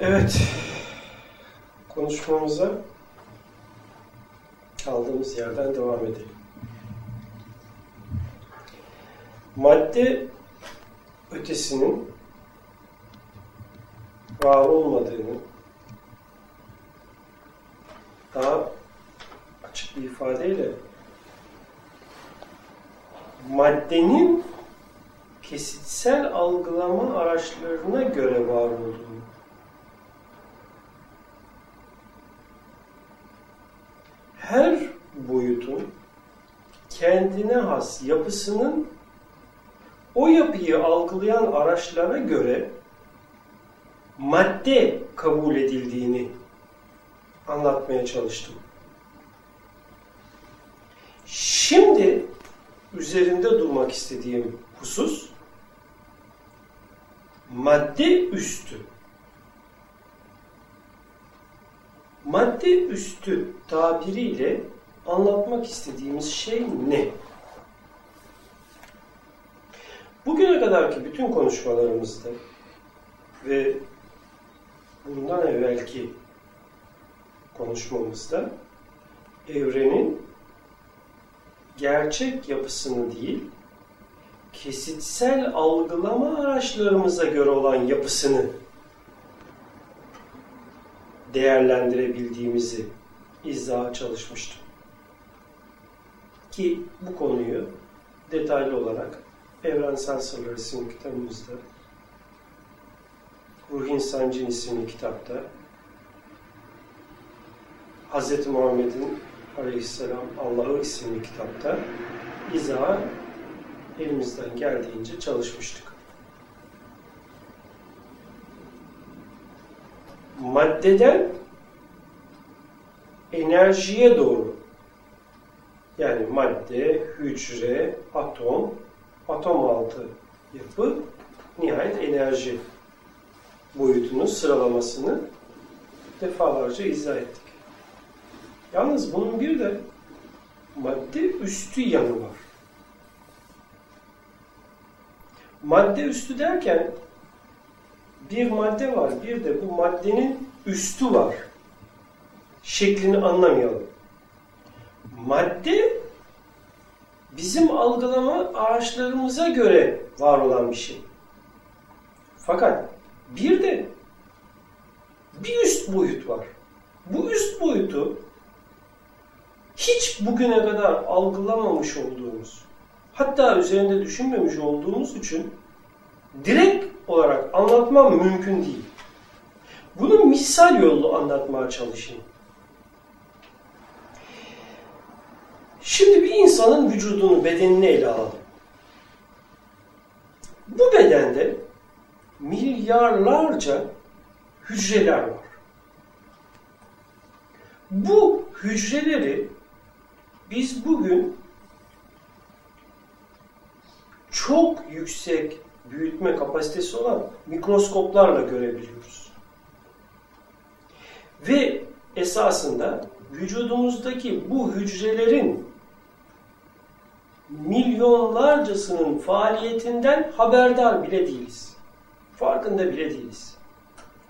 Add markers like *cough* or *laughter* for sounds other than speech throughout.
Evet, konuşmamıza kaldığımız yerden devam edelim. Madde ötesinin var olmadığını daha açık bir ifadeyle maddenin kesitsel algılama araçlarına göre var olduğunu her boyutun kendine has yapısının o yapıyı algılayan araçlara göre madde kabul edildiğini anlatmaya çalıştım. Şimdi üzerinde durmak istediğim husus madde üstü. Madde üstü tabiriyle anlatmak istediğimiz şey ne? Bugüne kadarki bütün konuşmalarımızda ve bundan evvelki konuşmamızda evrenin gerçek yapısını değil, kesitsel algılama araçlarımıza göre olan yapısını değerlendirebildiğimizi izaha çalışmıştım. Ki bu konuyu detaylı olarak Evrensel Sırlar isimli kitabımızda, Ruh İnsancın isimli kitapta, Hz. Muhammed'in Aleyhisselam Allah'ı isimli kitapta izaha elimizden geldiğince çalışmıştık. Maddeden enerjiye doğru yani madde, hücre, atom, atom altı yapı, nihayet enerji boyutunun sıralamasını defalarca izah ettik. Yalnız bunun bir de madde üstü yanı var. Madde üstü derken bir madde var, bir de bu maddenin üstü var. Şeklini anlamayalım. Madde bizim algılama araçlarımıza göre var olan bir şey. Fakat bir de bir üst boyut var. Bu üst boyutu hiç bugüne kadar algılamamış olduğumuz, hatta üzerinde düşünmemiş olduğumuz için direkt olarak anlatmam mümkün değil. Bunu misal yollu anlatmaya çalışayım. Şimdi bir insanın vücudunu, bedenini ele alalım. Bu bedende milyarlarca hücreler var. Bu hücreleri biz bugün çok yüksek büyütme kapasitesi olan mikroskoplarla görebiliyoruz. Ve esasında vücudumuzdaki bu hücrelerin milyonlarcasının faaliyetinden haberdar bile değiliz. Farkında bile değiliz.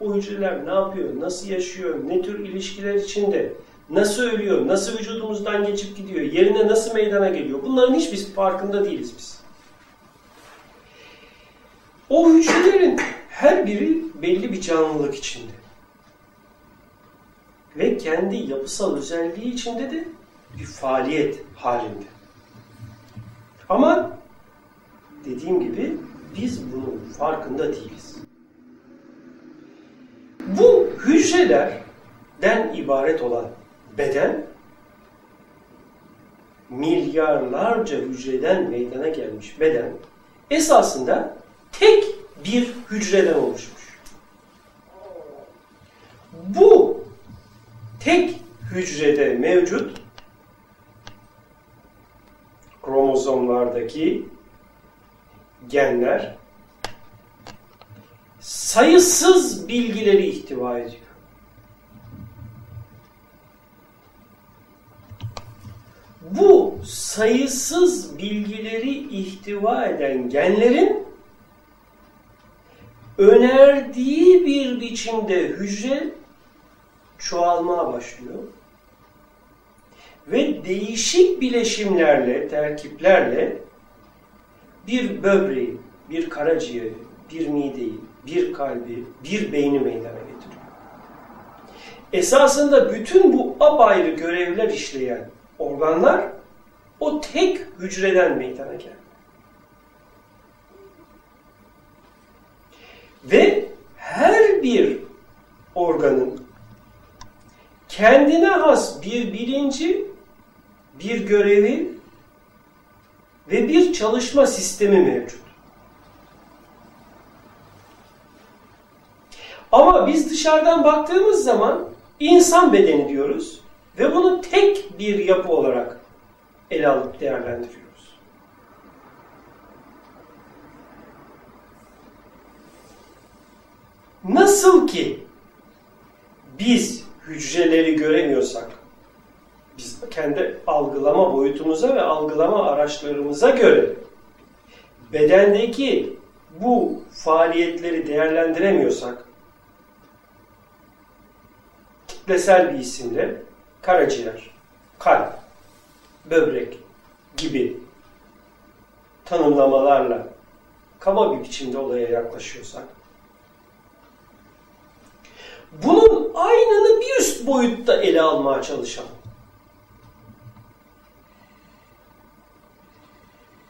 O hücreler ne yapıyor, nasıl yaşıyor, ne tür ilişkiler içinde, nasıl ölüyor, nasıl vücudumuzdan geçip gidiyor, yerine nasıl meydana geliyor. Bunların hiçbir farkında değiliz biz. O hücrelerin her biri belli bir canlılık içinde. Ve kendi yapısal özelliği içinde de bir faaliyet halinde. Ama dediğim gibi biz bunun farkında değiliz. Bu hücrelerden ibaret olan beden milyarlarca hücreden meydana gelmiş beden esasında tek bir hücreden oluşmuş. Bu tek hücrede mevcut kromozomlardaki genler sayısız bilgileri ihtiva ediyor. Bu sayısız bilgileri ihtiva eden genlerin önerdiği bir biçimde hücre çoğalmaya başlıyor. Ve değişik bileşimlerle, terkiplerle bir böbreği, bir karaciğeri, bir mideyi, bir kalbi, bir beyni meydana getiriyor. Esasında bütün bu apayrı görevler işleyen organlar o tek hücreden meydana geldi. Ve her bir organın kendine has bir bilinci, bir görevi ve bir çalışma sistemi mevcut. Ama biz dışarıdan baktığımız zaman insan bedeni diyoruz ve bunu tek bir yapı olarak ele alıp değerlendiriyoruz. Nasıl ki biz hücreleri göremiyorsak, biz kendi algılama boyutumuza ve algılama araçlarımıza göre bedendeki bu faaliyetleri değerlendiremiyorsak, kitlesel bir isimle karaciğer, kalp, böbrek gibi tanımlamalarla kaba bir biçimde olaya yaklaşıyorsak, bunun aynını bir üst boyutta ele almaya çalışalım.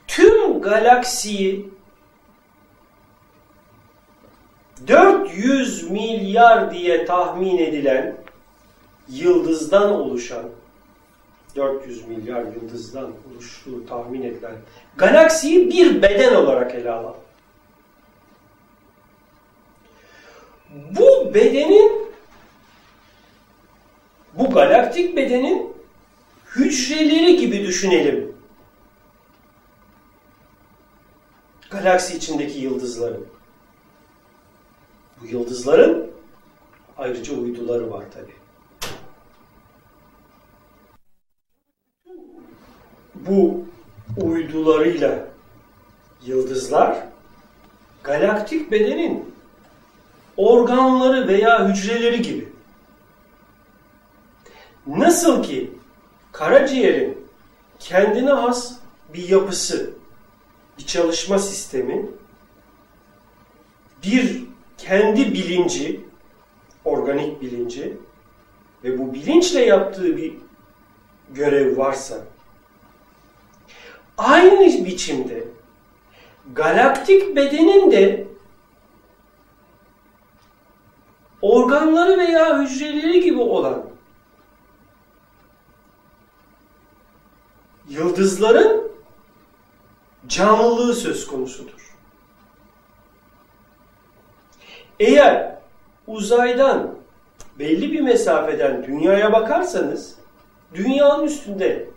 Tüm galaksiyi 400 milyar diye tahmin edilen yıldızdan oluşan 400 milyar yıldızdan oluştuğu tahmin edilen galaksiyi bir beden olarak ele alalım. Bu bedenin bu galaktik bedenin hücreleri gibi düşünelim. Galaksi içindeki yıldızları. Bu yıldızların ayrıca uyduları var tabi. Bu uydularıyla yıldızlar galaktik bedenin organları veya hücreleri gibi. Nasıl ki karaciğerin kendine has bir yapısı, bir çalışma sistemi, bir kendi bilinci, organik bilinci ve bu bilinçle yaptığı bir görev varsa aynı biçimde galaktik bedenin de organları veya hücreleri gibi olan yıldızların canlılığı söz konusudur. Eğer uzaydan belli bir mesafeden dünyaya bakarsanız dünyanın üstünde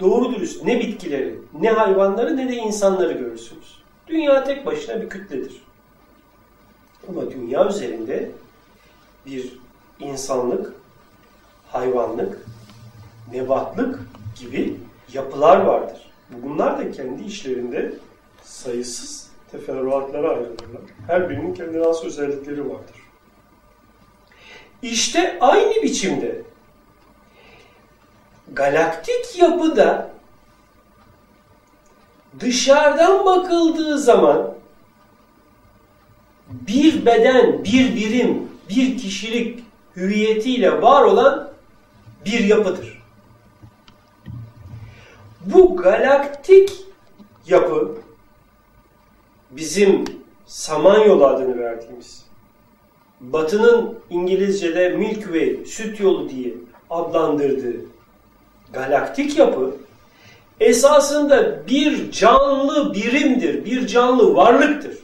doğru dürüst ne bitkileri, ne hayvanları ne de insanları görürsünüz. Dünya tek başına bir kütledir. Ama dünya üzerinde bir insanlık, hayvanlık, nebatlık gibi yapılar vardır. Bunlar da kendi işlerinde sayısız teferruatlara ayrılırlar. Her birinin kendine has özellikleri vardır. İşte aynı biçimde galaktik yapıda dışarıdan bakıldığı zaman bir beden, bir birim, bir kişilik hüviyetiyle var olan bir yapıdır. Bu galaktik yapı bizim Samanyolu adını verdiğimiz Batı'nın İngilizce'de Milky Way, süt yolu diye adlandırdığı galaktik yapı esasında bir canlı birimdir, bir canlı varlıktır.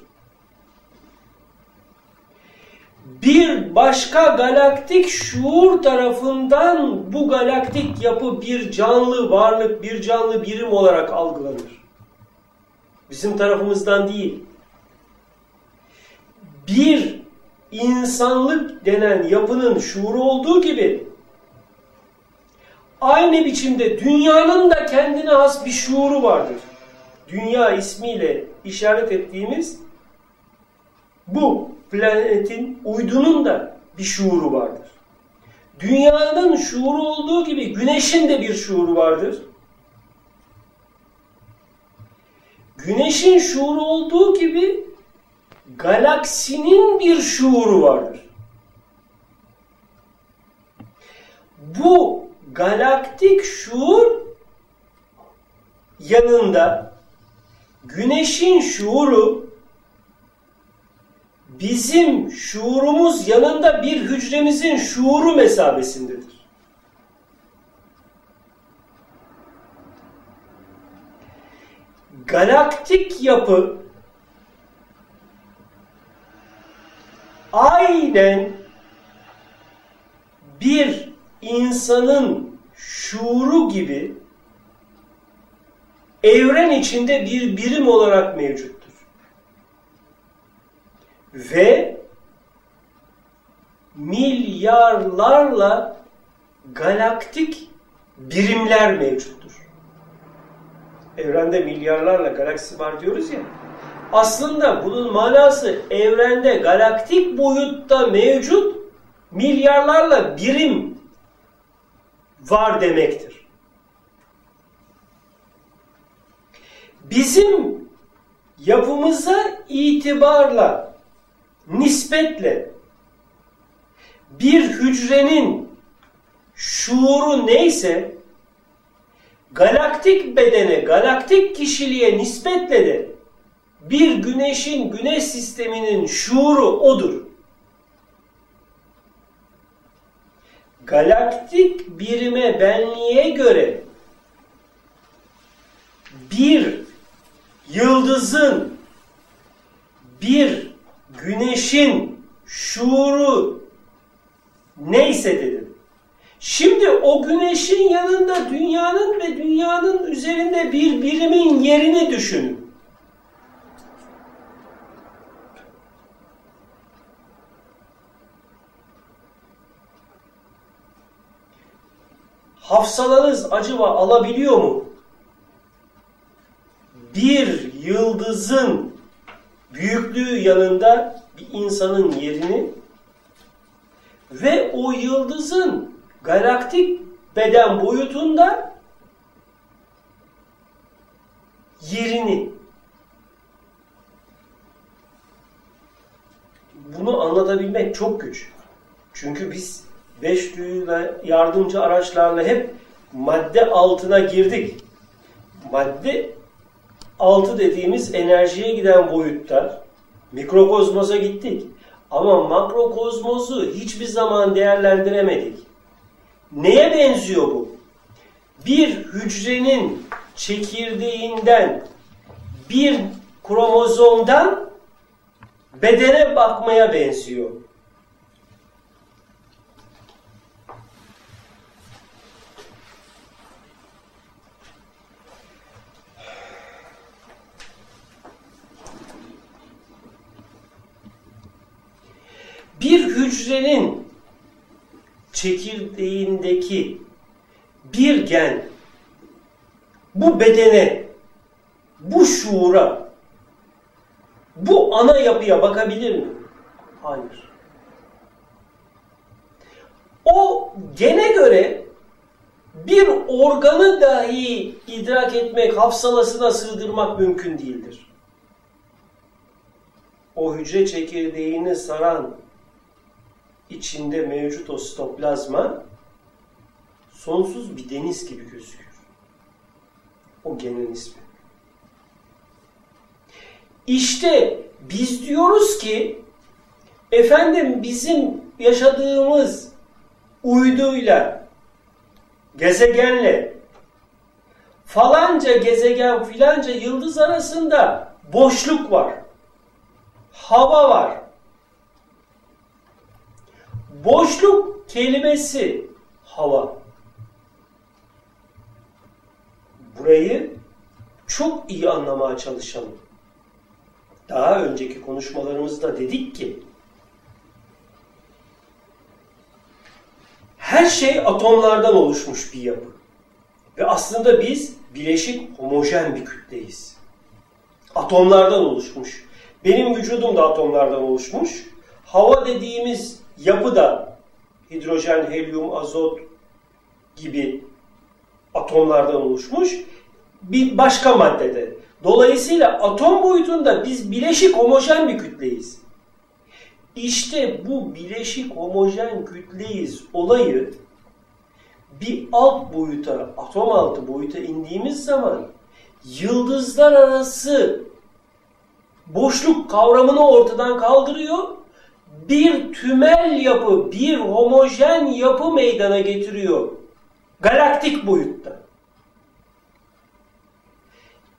Bir başka galaktik şuur tarafından bu galaktik yapı bir canlı varlık, bir canlı birim olarak algılanır. Bizim tarafımızdan değil. Bir insanlık denen yapının şuuru olduğu gibi aynı biçimde dünyanın da kendine has bir şuuru vardır. Dünya ismiyle işaret ettiğimiz bu planetin, uydunun da bir şuuru vardır. Dünyanın şuuru olduğu gibi güneşin de bir şuuru vardır. Güneşin şuuru olduğu gibi galaksinin bir şuuru vardır. Bu galaktik şuur yanında güneşin şuuru bizim şuurumuz yanında bir hücremizin şuuru mesabesindedir. Galaktik yapı aynen bir insanın şuuru gibi evren içinde bir birim olarak mevcuttur. Ve milyarlarla galaktik birimler mevcuttur. Evrende milyarlarla galaksi var diyoruz ya. Aslında bunun manası evrende galaktik boyutta mevcut milyarlarla birim var demektir. bizim yapımıza itibarla, nispetle bir hücrenin şuuru neyse galaktik bedene, galaktik kişiliğe nispetle de bir güneşin, güneş sisteminin şuuru odur. Galaktik birime, benliğe göre bir yıldızın, bir güneşin şuuru neyse dedim. Şimdi o güneşin yanında dünyanın ve dünyanın üzerinde bir birimin yerini düşünün. Hafsalanız acaba alabiliyor mu? bir yıldızın büyüklüğü yanında bir insanın yerini ve o yıldızın galaktik beden boyutunda yerini bunu anlatabilmek çok güç. Çünkü biz beş duyuyla yardımcı araçlarla hep madde altına girdik. Madde altı dediğimiz enerjiye giden boyutta mikrokozmosa gittik. Ama makrokozmosu hiçbir zaman değerlendiremedik. Neye benziyor bu? Bir hücrenin çekirdeğinden bir kromozomdan bedene bakmaya benziyor. Bir hücrenin çekirdeğindeki bir gen bu bedene, bu şuura, bu ana yapıya bakabilir mi? Hayır. O gene göre bir organı dahi idrak etmek, hafsalasına sığdırmak mümkün değildir. O hücre çekirdeğini saran içinde mevcut o stoplazma sonsuz bir deniz gibi gözüküyor. O genin ismi. İşte biz diyoruz ki efendim bizim yaşadığımız uyduyla gezegenle falanca gezegen filanca yıldız arasında boşluk var. Hava var. Boşluk kelimesi hava. Burayı çok iyi anlamaya çalışalım. Daha önceki konuşmalarımızda dedik ki her şey atomlardan oluşmuş bir yapı. Ve aslında biz bileşik homojen bir kütleyiz. Atomlardan oluşmuş. Benim vücudum da atomlardan oluşmuş. hava dediğimiz yapı da hidrojen, helyum, azot gibi atomlardan oluşmuş bir başka maddede. Dolayısıyla atom boyutunda biz bileşik homojen bir kütleyiz. İşte bu bileşik homojen kütleyiz olayı bir alt boyuta, atom altı boyuta indiğimiz zaman yıldızlar arası boşluk kavramını ortadan kaldırıyor. Bir tümel yapı, bir homojen yapı meydana getiriyor. Galaktik boyutta.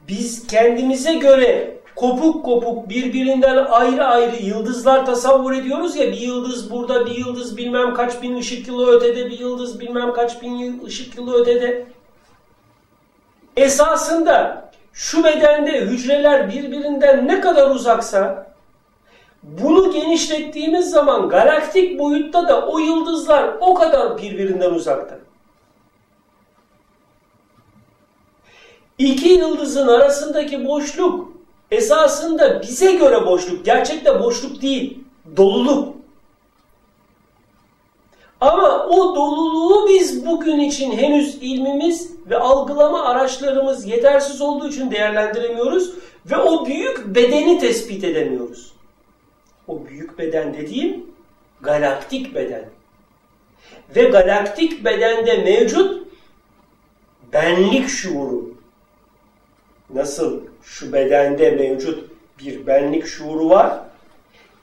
Biz kendimize göre kopuk kopuk birbirinden ayrı ayrı yıldızlar tasavvur ediyoruz ya bir yıldız burada bir yıldız bilmem kaç bin ışık yılı ötede bir yıldız bilmem kaç bin ışık yılı ötede. Esasında şu bedende hücreler birbirinden ne kadar uzaksa bunu genişlettiğimiz zaman galaktik boyutta da o yıldızlar o kadar birbirinden uzakta. İki yıldızın arasındaki boşluk esasında bize göre boşluk. Gerçekte boşluk değil, doluluk. Ama o doluluğu biz bugün için henüz ilmimiz ve algılama araçlarımız yetersiz olduğu için değerlendiremiyoruz ve o büyük bedeni tespit edemiyoruz. O büyük beden dediğim galaktik beden. Ve galaktik bedende mevcut benlik şuuru. Nasıl şu bedende mevcut bir benlik şuuru var.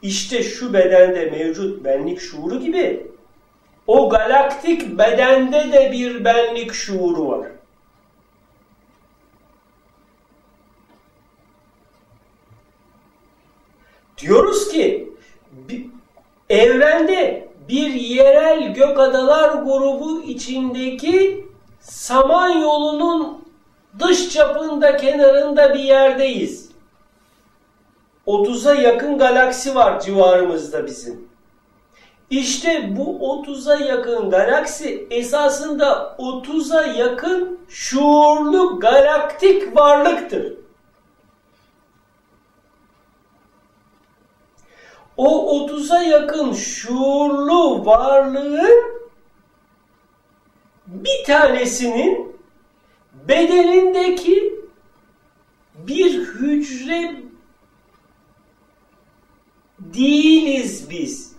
İşte şu bedende mevcut benlik şuuru gibi o galaktik bedende de bir benlik şuuru var. Diyoruz ki evrende bir yerel gök adalar grubu içindeki Samanyolu'nun dış çapında kenarında bir yerdeyiz. 30'a yakın galaksi var civarımızda bizim. İşte bu 30'a yakın galaksi esasında 30'a yakın şuurlu galaktik varlıktır. O 30'a yakın şuurlu varlığın bir tanesinin bedenindeki bir hücre değiliz biz.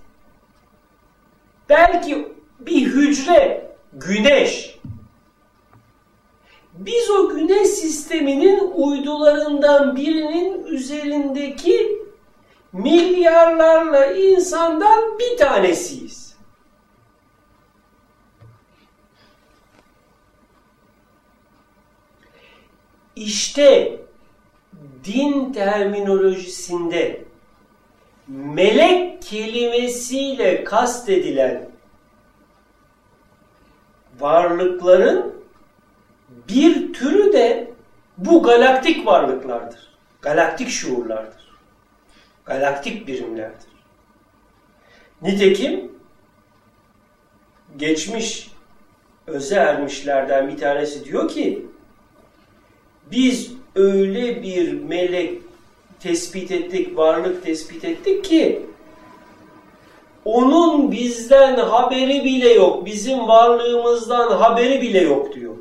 Belki bir hücre, güneş. Biz o güneş sisteminin uydularından birinin üzerindeki milyarlarla insandan bir tanesiyiz. İşte din terminolojisinde melek kelimesiyle kastedilen varlıkların bir türü de bu galaktik varlıklardır. Galaktik şuurlardır. Galaktik birimlerdir. Nitekim geçmiş öze ermişlerden bir tanesi diyor ki biz öyle bir melek tespit ettik, varlık tespit ettik ki onun bizden haberi bile yok, bizim varlığımızdan haberi bile yok diyor.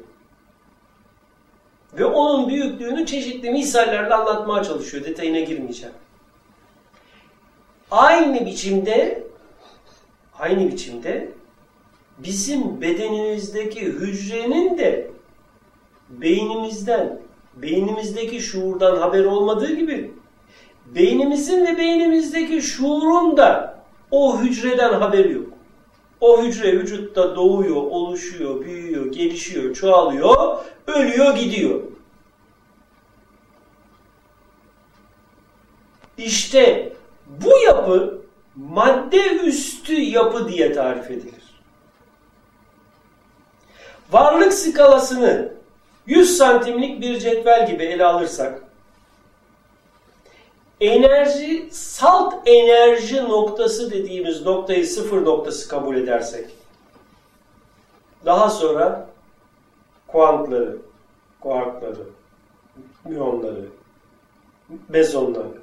Ve onun büyüklüğünü çeşitli misallerle anlatmaya çalışıyor. Detayına girmeyeceğim. Aynı biçimde aynı biçimde bizim bedenimizdeki hücrenin de beynimizden beynimizdeki şuurdan haber olmadığı gibi beynimizin ve beynimizdeki şuurun da o hücreden haberi yok. O hücre vücutta doğuyor, oluşuyor, büyüyor, gelişiyor, çoğalıyor, ölüyor, gidiyor. İşte bu yapı madde üstü yapı diye tarif edilir. Varlık skalasını 100 santimlik bir cetvel gibi ele alırsak enerji, salt enerji noktası dediğimiz noktayı sıfır noktası kabul edersek daha sonra kuantları, kuarkları, müyonları, mezonları,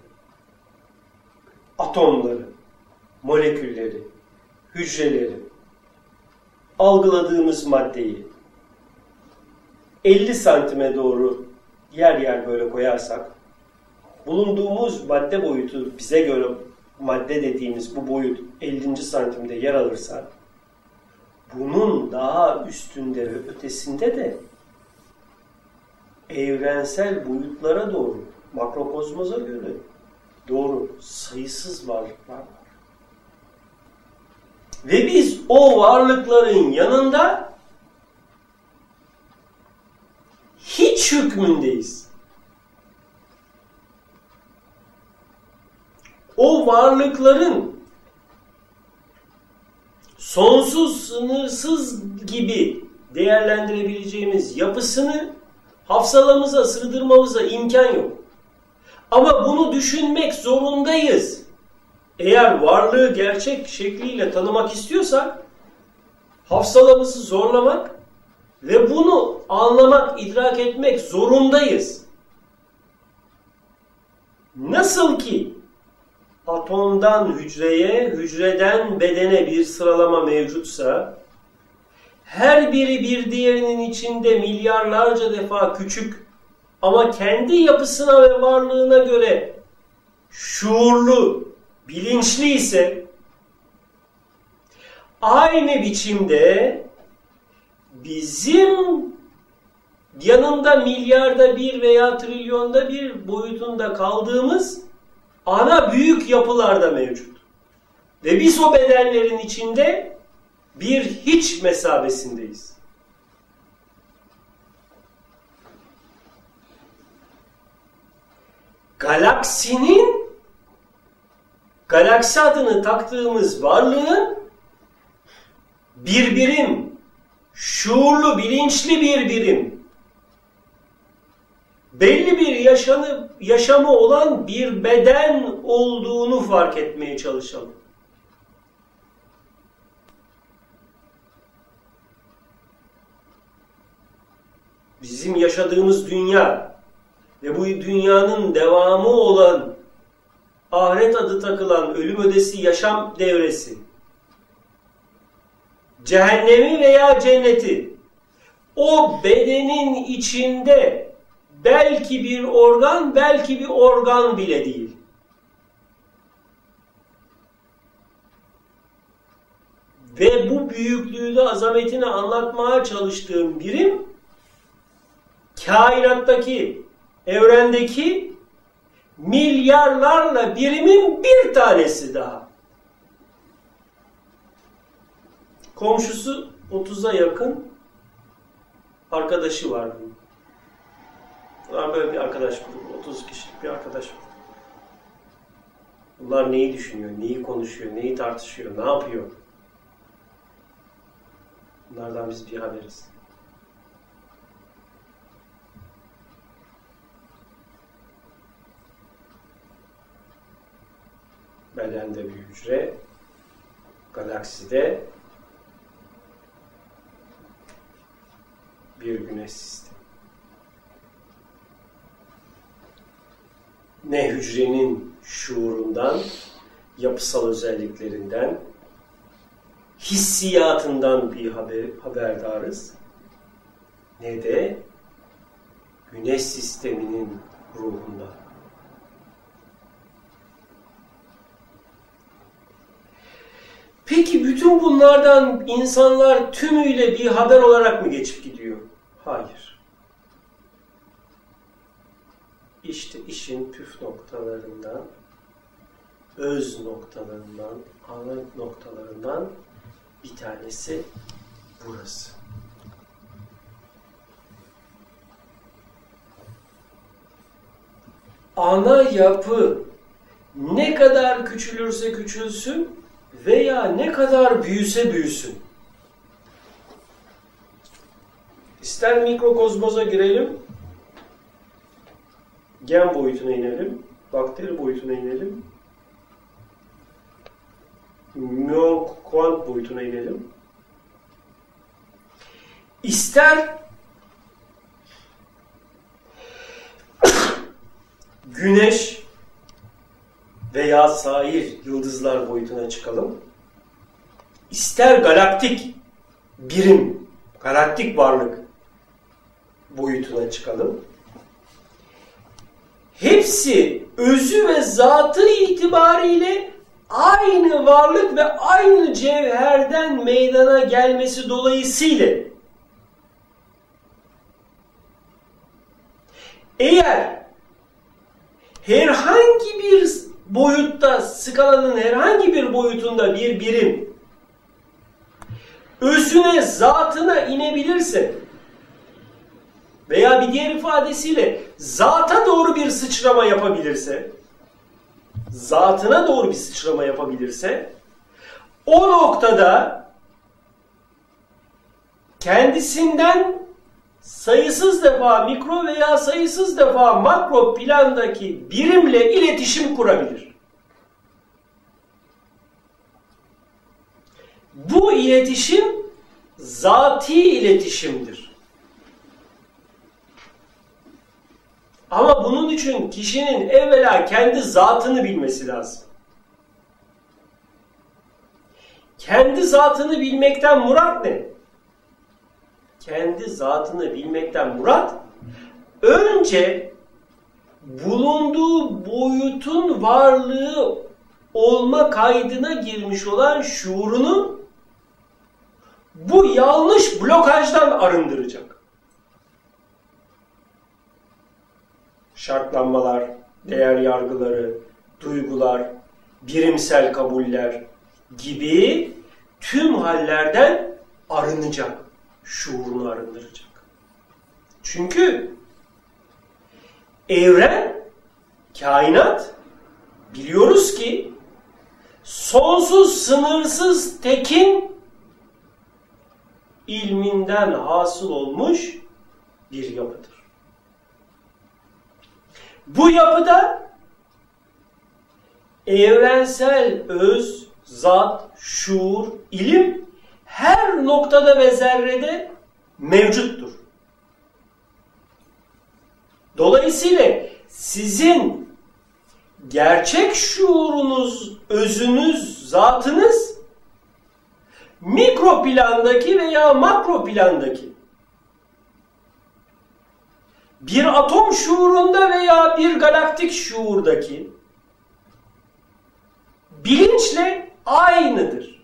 atomları, molekülleri, hücreleri, algıladığımız maddeyi 50 santime doğru yer yer böyle koyarsak bulunduğumuz madde boyutu bize göre madde dediğimiz bu boyut 50. santimde yer alırsa bunun daha üstünde ve ötesinde de evrensel boyutlara doğru makrokozmoza göre doğru sayısız varlıklar var. Ve biz o varlıkların yanında hiç hükmündeyiz. O varlıkların sonsuz, sınırsız gibi değerlendirebileceğimiz yapısını hafsalamıza sığdırmamıza imkan yok. Ama bunu düşünmek zorundayız. Eğer varlığı gerçek şekliyle tanımak istiyorsak hafsalamızı zorlamak ve bunu anlamak, idrak etmek zorundayız. Nasıl ki atomdan hücreye, hücreden bedene bir sıralama mevcutsa, her biri bir diğerinin içinde milyarlarca defa küçük ama kendi yapısına ve varlığına göre şuurlu, bilinçli ise aynı biçimde bizim yanında milyarda bir veya trilyonda bir boyutunda kaldığımız ana büyük yapılarda mevcut. Ve biz o bedenlerin içinde bir hiç mesabesindeyiz. Galaksinin galaksi adını taktığımız varlığın bir birim, şuurlu, bilinçli bir birim, belli bir yaşanı, yaşamı olan bir beden olduğunu fark etmeye çalışalım. Bizim yaşadığımız dünya ve bu dünyanın devamı olan ahiret adı takılan ölüm ödesi yaşam devresi cehennemi veya cenneti o bedenin içinde belki bir organ, belki bir organ bile değil. Ve bu büyüklüğü de azametini anlatmaya çalıştığım birim kainattaki, evrendeki milyarlarla birimin bir tanesi daha. Komşusu 30'a yakın arkadaşı var bunun. Bunlar böyle bir arkadaş grubu. 30 kişilik bir arkadaş grubu. Bunlar neyi düşünüyor, neyi konuşuyor, neyi tartışıyor, ne yapıyor? Bunlardan biz bir haberiz. Bedende bir hücre, galakside bir güneş sistemi. Ne hücrenin şuurundan, yapısal özelliklerinden, hissiyatından bir haber, haberdarız, ne de güneş sisteminin ruhundan. Peki bütün bunlardan insanlar tümüyle bir haber olarak mı geçip gidiyor? Hayır. İşte işin püf noktalarından, öz noktalarından, ana noktalarından bir tanesi burası. Ana yapı ne kadar küçülürse küçülsün veya ne kadar büyüse büyüsün İster mikrokozmoza girelim, gen boyutuna inelim, bakteri boyutuna inelim, müon kuant boyutuna inelim. İster *coughs* güneş veya sair yıldızlar boyutuna çıkalım. İster galaktik birim, galaktik varlık boyutuna çıkalım. Hepsi özü ve zatı itibariyle aynı varlık ve aynı cevherden meydana gelmesi dolayısıyla eğer herhangi bir boyutta, skalanın herhangi bir boyutunda bir birim özüne, zatına inebilirse veya bir diğer ifadesiyle zata doğru bir sıçrama yapabilirse zatına doğru bir sıçrama yapabilirse o noktada kendisinden sayısız defa mikro veya sayısız defa makro plandaki birimle iletişim kurabilir. Bu iletişim zati iletişimdir. Ama bunun için kişinin evvela kendi zatını bilmesi lazım. Kendi zatını bilmekten murat ne? Kendi zatını bilmekten murat önce bulunduğu boyutun varlığı olma kaydına girmiş olan şuurunu bu yanlış blokajdan arındıracak. şartlanmalar, değer yargıları, duygular, birimsel kabuller gibi tüm hallerden arınacak, şuurunu arındıracak. Çünkü evren, kainat biliyoruz ki sonsuz, sınırsız, tekin ilminden hasıl olmuş bir yapıdır. Bu yapıda evrensel öz, zat, şuur, ilim her noktada ve zerrede mevcuttur. Dolayısıyla sizin gerçek şuurunuz, özünüz, zatınız mikro plandaki veya makro plandaki bir atom şuurunda veya bir galaktik şuurdaki bilinçle aynıdır.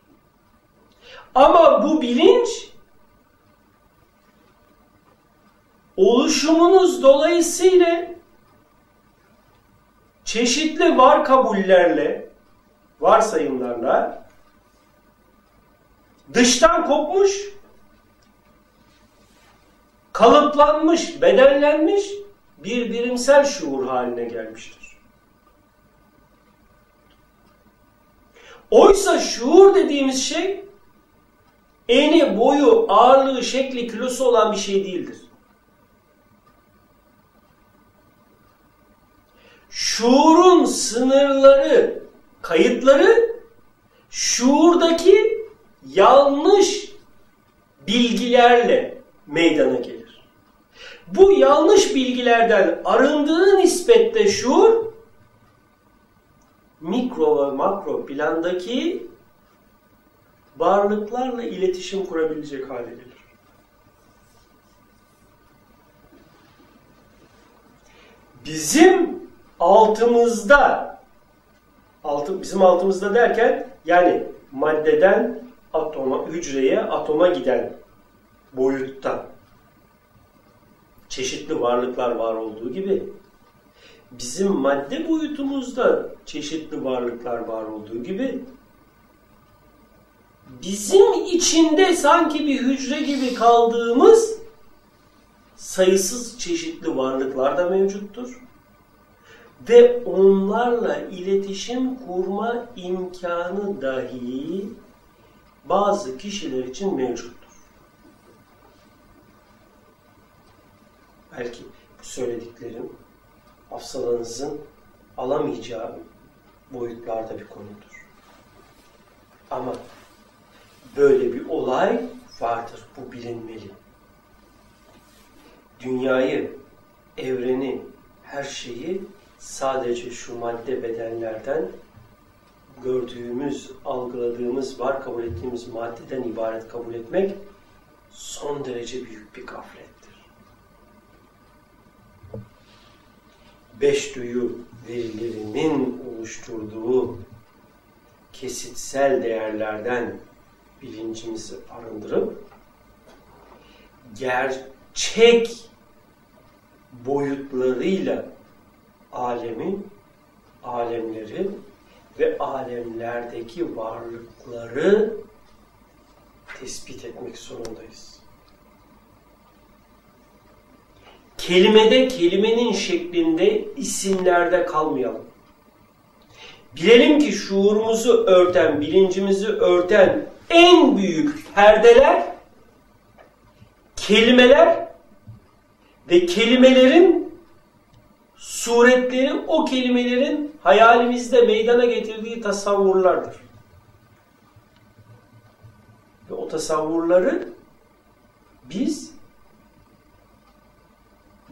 Ama bu bilinç oluşumunuz dolayısıyla çeşitli var kabullerle, varsayımlarla dıştan kopmuş kalıplanmış, bedenlenmiş bir birimsel şuur haline gelmiştir. Oysa şuur dediğimiz şey eni, boyu, ağırlığı, şekli, kilosu olan bir şey değildir. Şuurun sınırları, kayıtları şuurdaki yanlış bilgilerle meydana gelir. Bu yanlış bilgilerden arındığı nispette şuur mikro ve makro plandaki varlıklarla iletişim kurabilecek hale gelir. Bizim altımızda altı, bizim altımızda derken yani maddeden atoma, hücreye, atoma giden boyutta çeşitli varlıklar var olduğu gibi bizim madde boyutumuzda çeşitli varlıklar var olduğu gibi bizim içinde sanki bir hücre gibi kaldığımız sayısız çeşitli varlıklar da mevcuttur. Ve onlarla iletişim kurma imkanı dahi bazı kişiler için mevcut. belki bu söylediklerim hafsalanızın alamayacağı boyutlarda bir konudur. Ama böyle bir olay vardır. Bu bilinmeli. Dünyayı, evreni, her şeyi sadece şu madde bedenlerden gördüğümüz, algıladığımız, var kabul ettiğimiz maddeden ibaret kabul etmek son derece büyük bir gaflettir. Beş duyu verilerinin oluşturduğu kesitsel değerlerden bilincimizi arındırıp gerçek boyutlarıyla alemi, alemleri ve alemlerdeki varlıkları tespit etmek zorundayız. Kelimede kelimenin şeklinde isimlerde kalmayalım. Bilelim ki şuurumuzu örten, bilincimizi örten en büyük perdeler kelimeler ve kelimelerin suretleri o kelimelerin hayalimizde meydana getirdiği tasavvurlardır. Ve o tasavvurları biz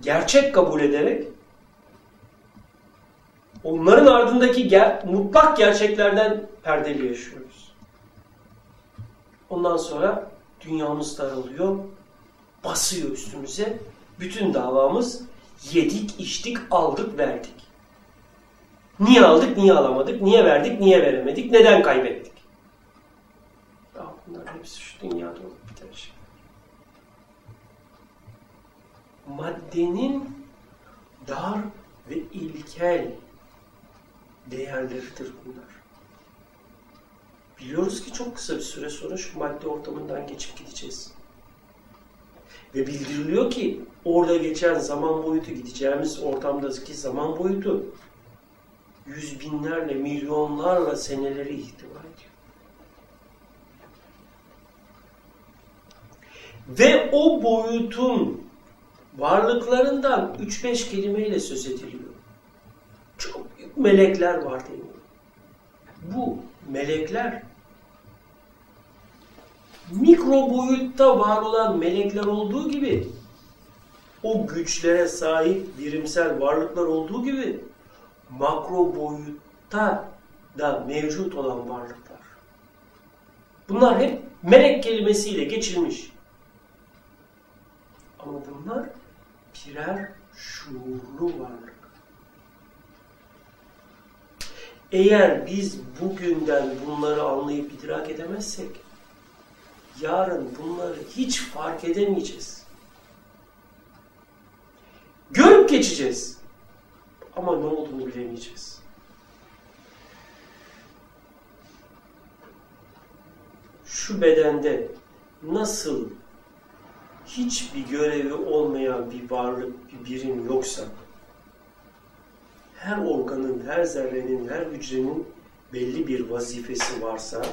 gerçek kabul ederek onların ardındaki ger mutlak gerçeklerden perdeli yaşıyoruz. Ondan sonra dünyamız daralıyor, basıyor üstümüze. Bütün davamız yedik, içtik, aldık, verdik. Niye aldık, niye alamadık, niye verdik, niye veremedik, neden kaybettik? Ya bunlar hepsi şu dünyada olup biten şey. Maddenin dar ve ilkel değerleridir bunlar. Biliyoruz ki çok kısa bir süre sonra şu madde ortamından geçip gideceğiz. Ve bildiriliyor ki orada geçen zaman boyutu, gideceğimiz ortamdaki zaman boyutu yüz binlerle, milyonlarla seneleri ihtiva ediyor. Ve o boyutun varlıklarından 3-5 kelimeyle söz ediliyor. Çok büyük melekler var deniyor. Bu melekler mikro boyutta var olan melekler olduğu gibi o güçlere sahip birimsel varlıklar olduğu gibi makro boyutta da mevcut olan varlıklar. Bunlar hep melek kelimesiyle geçilmiş. Ama bunlar birer şuurlu varlık. Eğer biz bugünden bunları anlayıp idrak edemezsek yarın bunları hiç fark edemeyeceğiz. Görüp geçeceğiz. Ama ne olduğunu bilemeyeceğiz. Şu bedende nasıl hiçbir görevi olmayan bir varlık, bir birim yoksa, her organın, her zerrenin, her hücrenin belli bir vazifesi varsa,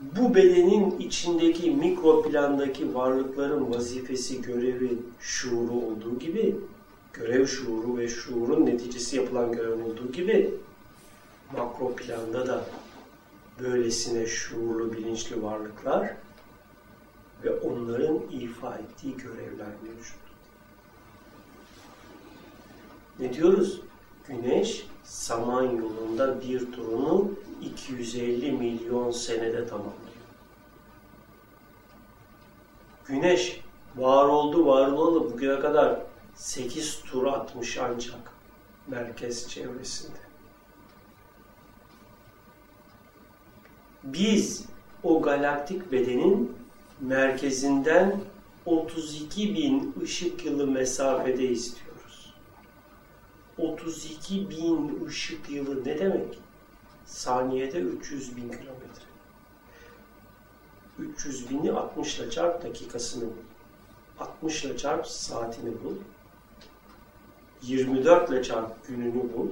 bu bedenin içindeki mikro plandaki varlıkların vazifesi, görevi, şuuru olduğu gibi, görev şuuru ve şuurun neticesi yapılan görev olduğu gibi, makro planda da böylesine şuurlu, bilinçli varlıklar ve onların ifa ettiği görevler mevcut. Ne diyoruz? Güneş saman yolunda bir turunu 250 milyon senede tamamlıyor. Güneş var oldu, var olalı bugüne kadar 8 tur atmış ancak merkez çevresinde. Biz o galaktik bedenin merkezinden 32 bin ışık yılı mesafede istiyoruz. 32 bin ışık yılı ne demek? Saniyede 300 bin kilometre. 300 bini 60 ile çarp dakikasını bul. 60 ile çarp saatini bul. 24 ile çarp gününü bul.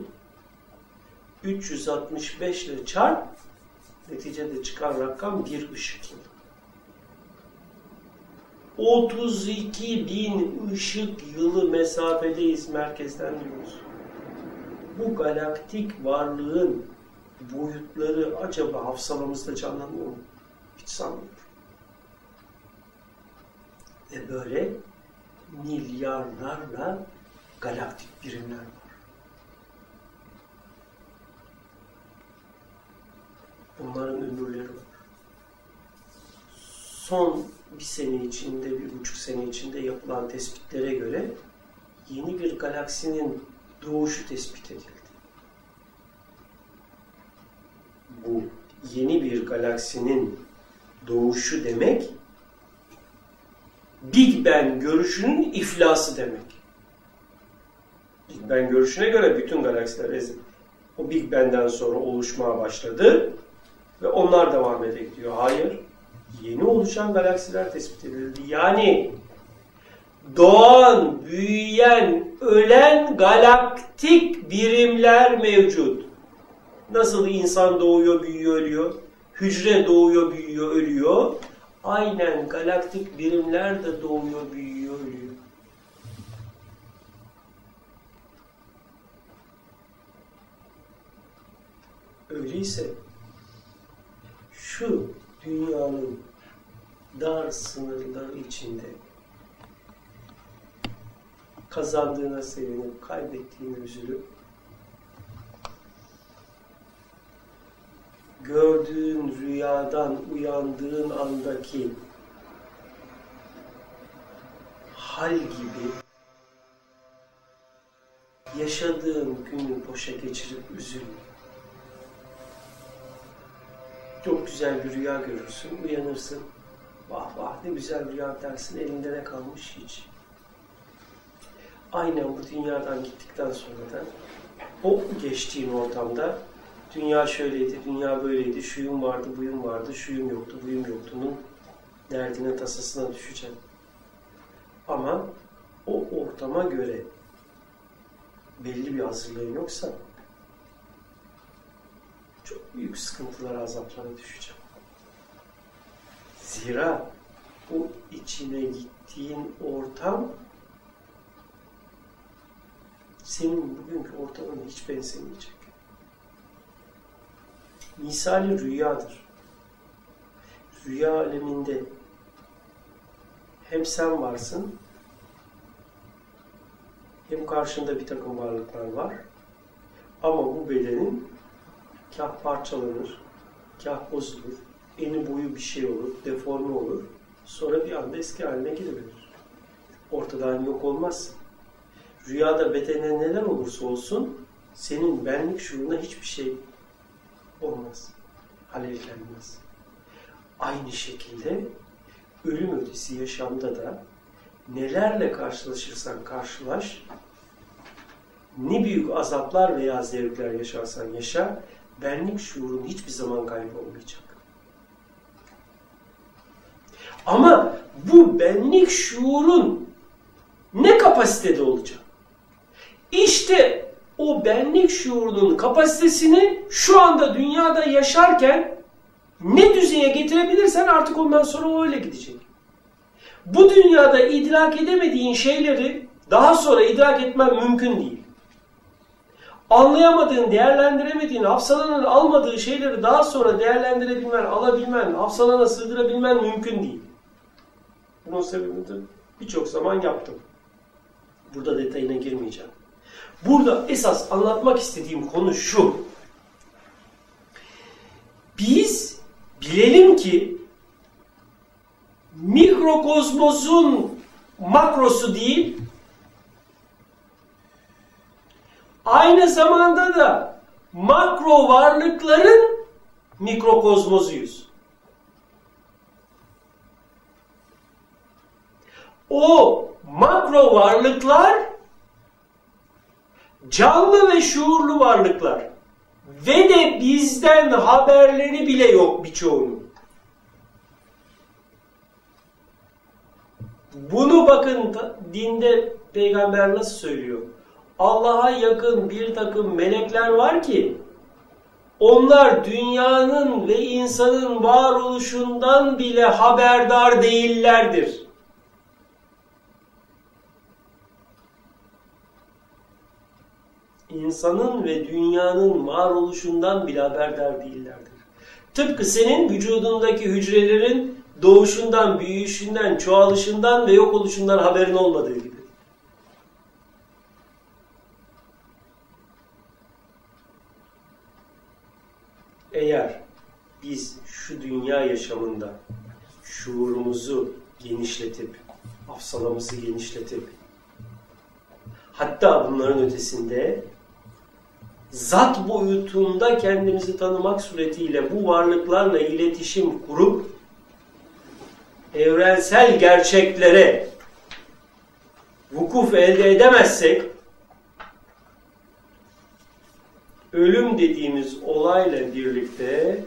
365 ile çarp neticede çıkan rakam bir ışık yılı. 32 bin ışık yılı mesafedeyiz merkezden diyoruz. Bu galaktik varlığın boyutları acaba hafızalarımızda canlanıyor mu? Hiç sanmıyorum. Ve böyle milyarlarla galaktik birimler var. Bunların ömürleri var. Son bir sene içinde, bir buçuk sene içinde yapılan tespitlere göre yeni bir galaksinin doğuşu tespit edildi. Bu yeni bir galaksinin doğuşu demek Big Bang görüşünün iflası demek. Big Bang görüşüne göre bütün galaksiler o Big Bang'den sonra oluşmaya başladı ve onlar devam ede gidiyor. Hayır. Yeni oluşan galaksiler tespit edildi. Yani doğan, büyüyen, ölen galaktik birimler mevcut. Nasıl insan doğuyor, büyüyor, ölüyor? Hücre doğuyor, büyüyor, ölüyor. Aynen galaktik birimler de doğuyor, büyüyor, ölüyor. Öyleyse şu dünyanın dar sınırları içinde kazandığına sevinip kaybettiğine üzülüp gördüğün rüyadan uyandığın andaki hal gibi yaşadığın günü boşa geçirip üzülme. Çok güzel bir rüya görürsün, uyanırsın. Vah vah ne güzel rüya dersin, elinde ne kalmış hiç. Aynen bu dünyadan gittikten sonra da o geçtiğin ortamda dünya şöyleydi, dünya böyleydi, şuyum vardı, buyum vardı, şuyum yoktu, buyum yoktu'nun derdine, tasasına düşeceğim. Ama o ortama göre belli bir hazırlığın yoksa çok büyük sıkıntılara, azaplara düşeceğim. Zira o içine gittiğin ortam senin bugünkü ortamına hiç benzemeyecek. Misali rüyadır. Rüya aleminde hem sen varsın hem karşında bir takım varlıklar var. Ama bu bedenin kah parçalanır, kah bozulur, eni boyu bir şey olur, deforme olur. Sonra bir anda eski haline giriverir. Ortadan yok olmazsın. Rüyada bedene neler olursa olsun senin benlik şuuruna hiçbir şey olmaz. Halel gelmez. Aynı şekilde ölüm ötesi yaşamda da nelerle karşılaşırsan karşılaş, ne büyük azaplar veya zevkler yaşarsan yaşa, benlik şuurun hiçbir zaman kaybolmayacak. Ama bu benlik şuurun ne kapasitede olacak? İşte o benlik şuurunun kapasitesini şu anda dünyada yaşarken ne düzeye getirebilirsen artık ondan sonra o öyle gidecek. Bu dünyada idrak edemediğin şeyleri daha sonra idrak etmen mümkün değil. Anlayamadığın, değerlendiremediğin, hafsalanın almadığı şeyleri daha sonra değerlendirebilmen, alabilmen, hafsalana sığdırabilmen mümkün değil. Bunun sebebini birçok zaman yaptım. Burada detayına girmeyeceğim. Burada esas anlatmak istediğim konu şu. Biz bilelim ki mikrokozmosun makrosu değil, aynı zamanda da makro varlıkların mikrokozmozuyuz. O makro varlıklar canlı ve şuurlu varlıklar ve de bizden haberleri bile yok birçoğunun. Bunu bakın dinde peygamber nasıl söylüyor? Allah'a yakın bir takım melekler var ki onlar dünyanın ve insanın varoluşundan bile haberdar değillerdir. İnsanın ve dünyanın varoluşundan bile haberdar değillerdir. Tıpkı senin vücudundaki hücrelerin doğuşundan, büyüyüşünden, çoğalışından ve yok oluşundan haberin olmadığı gibi. Eğer dünya yaşamında şuurumuzu genişletip, afsalamızı genişletip, hatta bunların ötesinde zat boyutunda kendimizi tanımak suretiyle bu varlıklarla iletişim kurup evrensel gerçeklere vukuf elde edemezsek ölüm dediğimiz olayla birlikte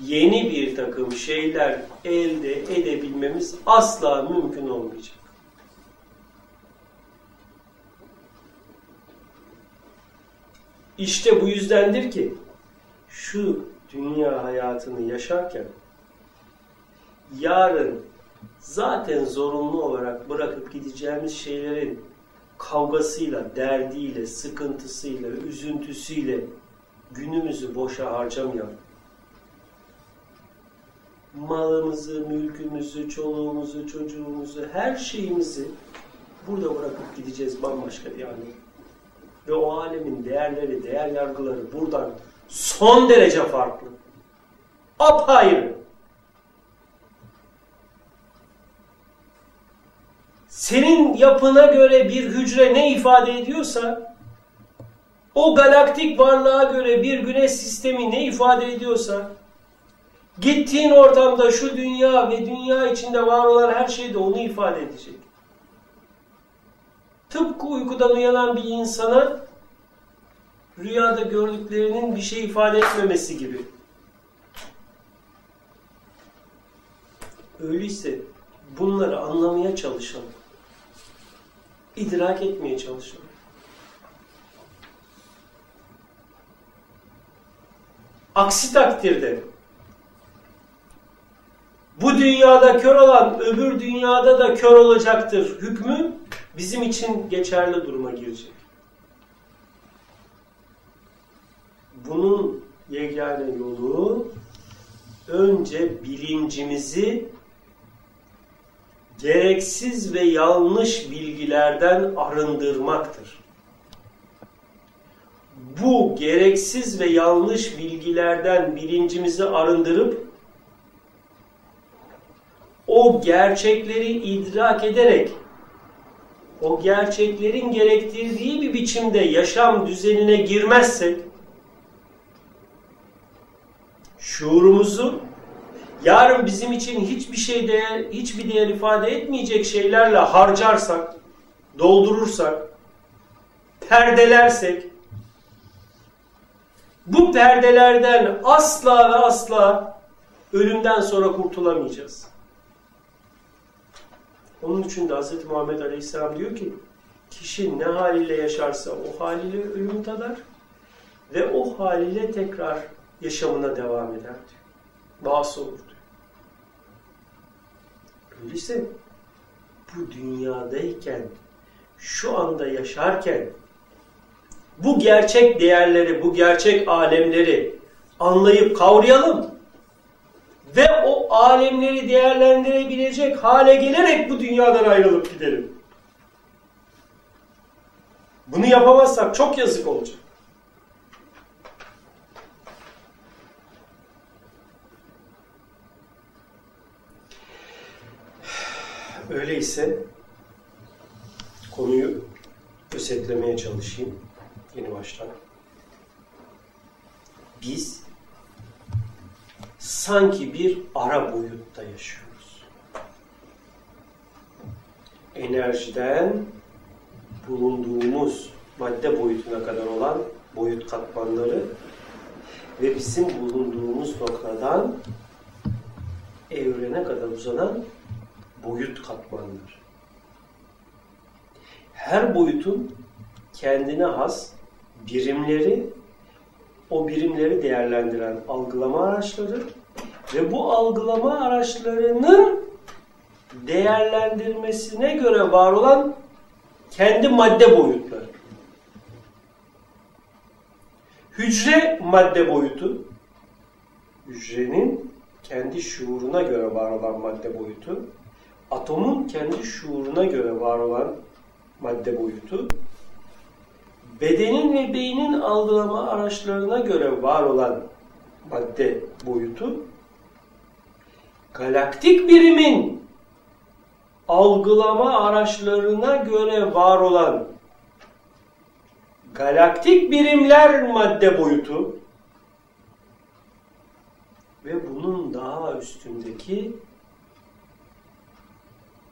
yeni bir takım şeyler elde edebilmemiz asla mümkün olmayacak. İşte bu yüzdendir ki şu dünya hayatını yaşarken yarın zaten zorunlu olarak bırakıp gideceğimiz şeylerin kavgasıyla, derdiyle, sıkıntısıyla, üzüntüsüyle günümüzü boşa harcamayalım. Malımızı, mülkümüzü, çoluğumuzu, çocuğumuzu, her şeyimizi burada bırakıp gideceğiz bambaşka bir alem. Ve o alemin değerleri, değer yargıları buradan son derece farklı. Apayrı. senin yapına göre bir hücre ne ifade ediyorsa, o galaktik varlığa göre bir güneş sistemi ne ifade ediyorsa, gittiğin ortamda şu dünya ve dünya içinde var olan her şey de onu ifade edecek. Tıpkı uykudan uyanan bir insana rüyada gördüklerinin bir şey ifade etmemesi gibi. Öyleyse bunları anlamaya çalışalım idrak etmeye çalışıyorum. Aksi takdirde bu dünyada kör olan öbür dünyada da kör olacaktır hükmü bizim için geçerli duruma girecek. Bunun yegane yolu önce bilincimizi gereksiz ve yanlış bilgilerden arındırmaktır. Bu gereksiz ve yanlış bilgilerden bilincimizi arındırıp o gerçekleri idrak ederek o gerçeklerin gerektirdiği bir biçimde yaşam düzenine girmezsek şuurumuzu yarın bizim için hiçbir şey değer, hiçbir değer ifade etmeyecek şeylerle harcarsak, doldurursak, perdelersek, bu perdelerden asla ve asla ölümden sonra kurtulamayacağız. Onun için de Hz. Muhammed Aleyhisselam diyor ki, kişi ne haliyle yaşarsa o haliyle ölüm tadar ve o haliyle tekrar yaşamına devam eder diyor. Bağısı olur diyor. Öyleyse bu dünyadayken, şu anda yaşarken bu gerçek değerleri, bu gerçek alemleri anlayıp kavrayalım ve o alemleri değerlendirebilecek hale gelerek bu dünyadan ayrılıp gidelim. Bunu yapamazsak çok yazık olacak. Öyleyse konuyu özetlemeye çalışayım yeni baştan. Biz sanki bir ara boyutta yaşıyoruz. Enerjiden bulunduğumuz madde boyutuna kadar olan boyut katmanları ve bizim bulunduğumuz noktadan evrene kadar uzanan boyut katmanlar. Her boyutun kendine has birimleri, o birimleri değerlendiren algılama araçları ve bu algılama araçlarının değerlendirmesine göre var olan kendi madde boyutları. Hücre madde boyutu, hücrenin kendi şuuruna göre var olan madde boyutu, atomun kendi şuuruna göre var olan madde boyutu, bedenin ve beynin algılama araçlarına göre var olan madde boyutu galaktik birimin algılama araçlarına göre var olan galaktik birimler madde boyutu ve bunun daha üstündeki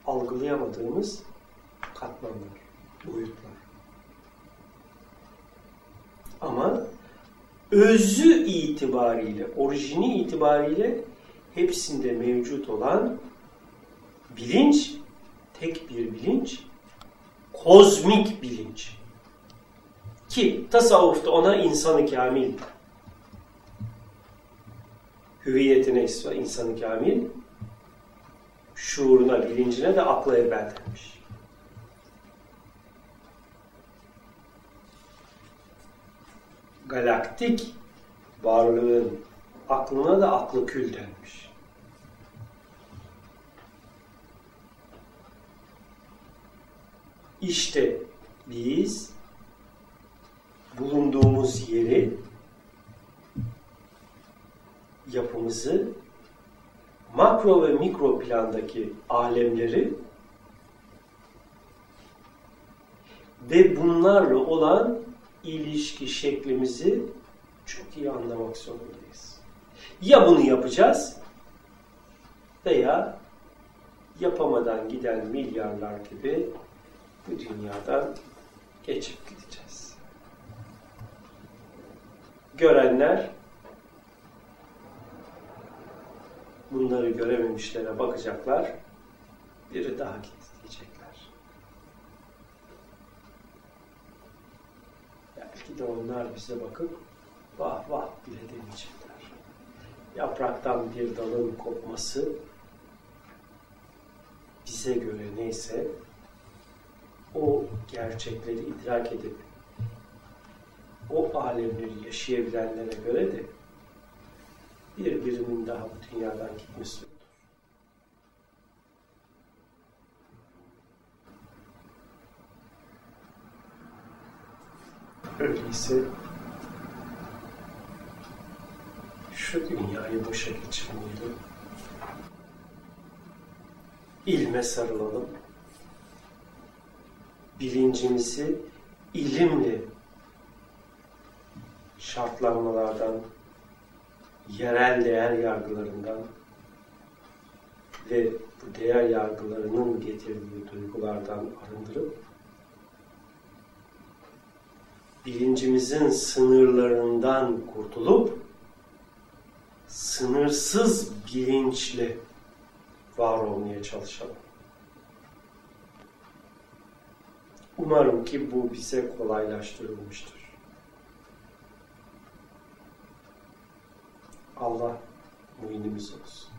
algılayamadığımız katmanlar, boyutlar. Ama özü itibariyle, orijini itibariyle hepsinde mevcut olan bilinç, tek bir bilinç, kozmik bilinç. Ki tasavvufta ona insanı kamil, hüviyetine insanı kamil, şuuruna, bilincine de akla evvel denmiş. Galaktik varlığın aklına da aklı kül denmiş. İşte biz bulunduğumuz yeri yapımızı makro ve mikro plandaki alemleri ve bunlarla olan ilişki şeklimizi çok iyi anlamak zorundayız. Ya bunu yapacağız veya yapamadan giden milyarlar gibi bu dünyadan geçip gideceğiz. Görenler bunları görememişlere bakacaklar. Biri daha gitti diyecekler. Belki de onlar bize bakıp vah vah bile demeyecekler. Yapraktan bir dalın kopması bize göre neyse o gerçekleri idrak edip o alemleri yaşayabilenlere göre de bir birimin daha bu dünyadan gitmesi olur. Öyleyse şu dünyayı boşa geçirmeyelim. İlme sarılalım. Bilincimizi ilimle şartlanmalardan, yerel değer yargılarından ve bu değer yargılarının getirdiği duygulardan arındırıp bilincimizin sınırlarından kurtulup sınırsız bilinçle var olmaya çalışalım. Umarım ki bu bize kolaylaştırılmıştır. Allah muinimiz olsun.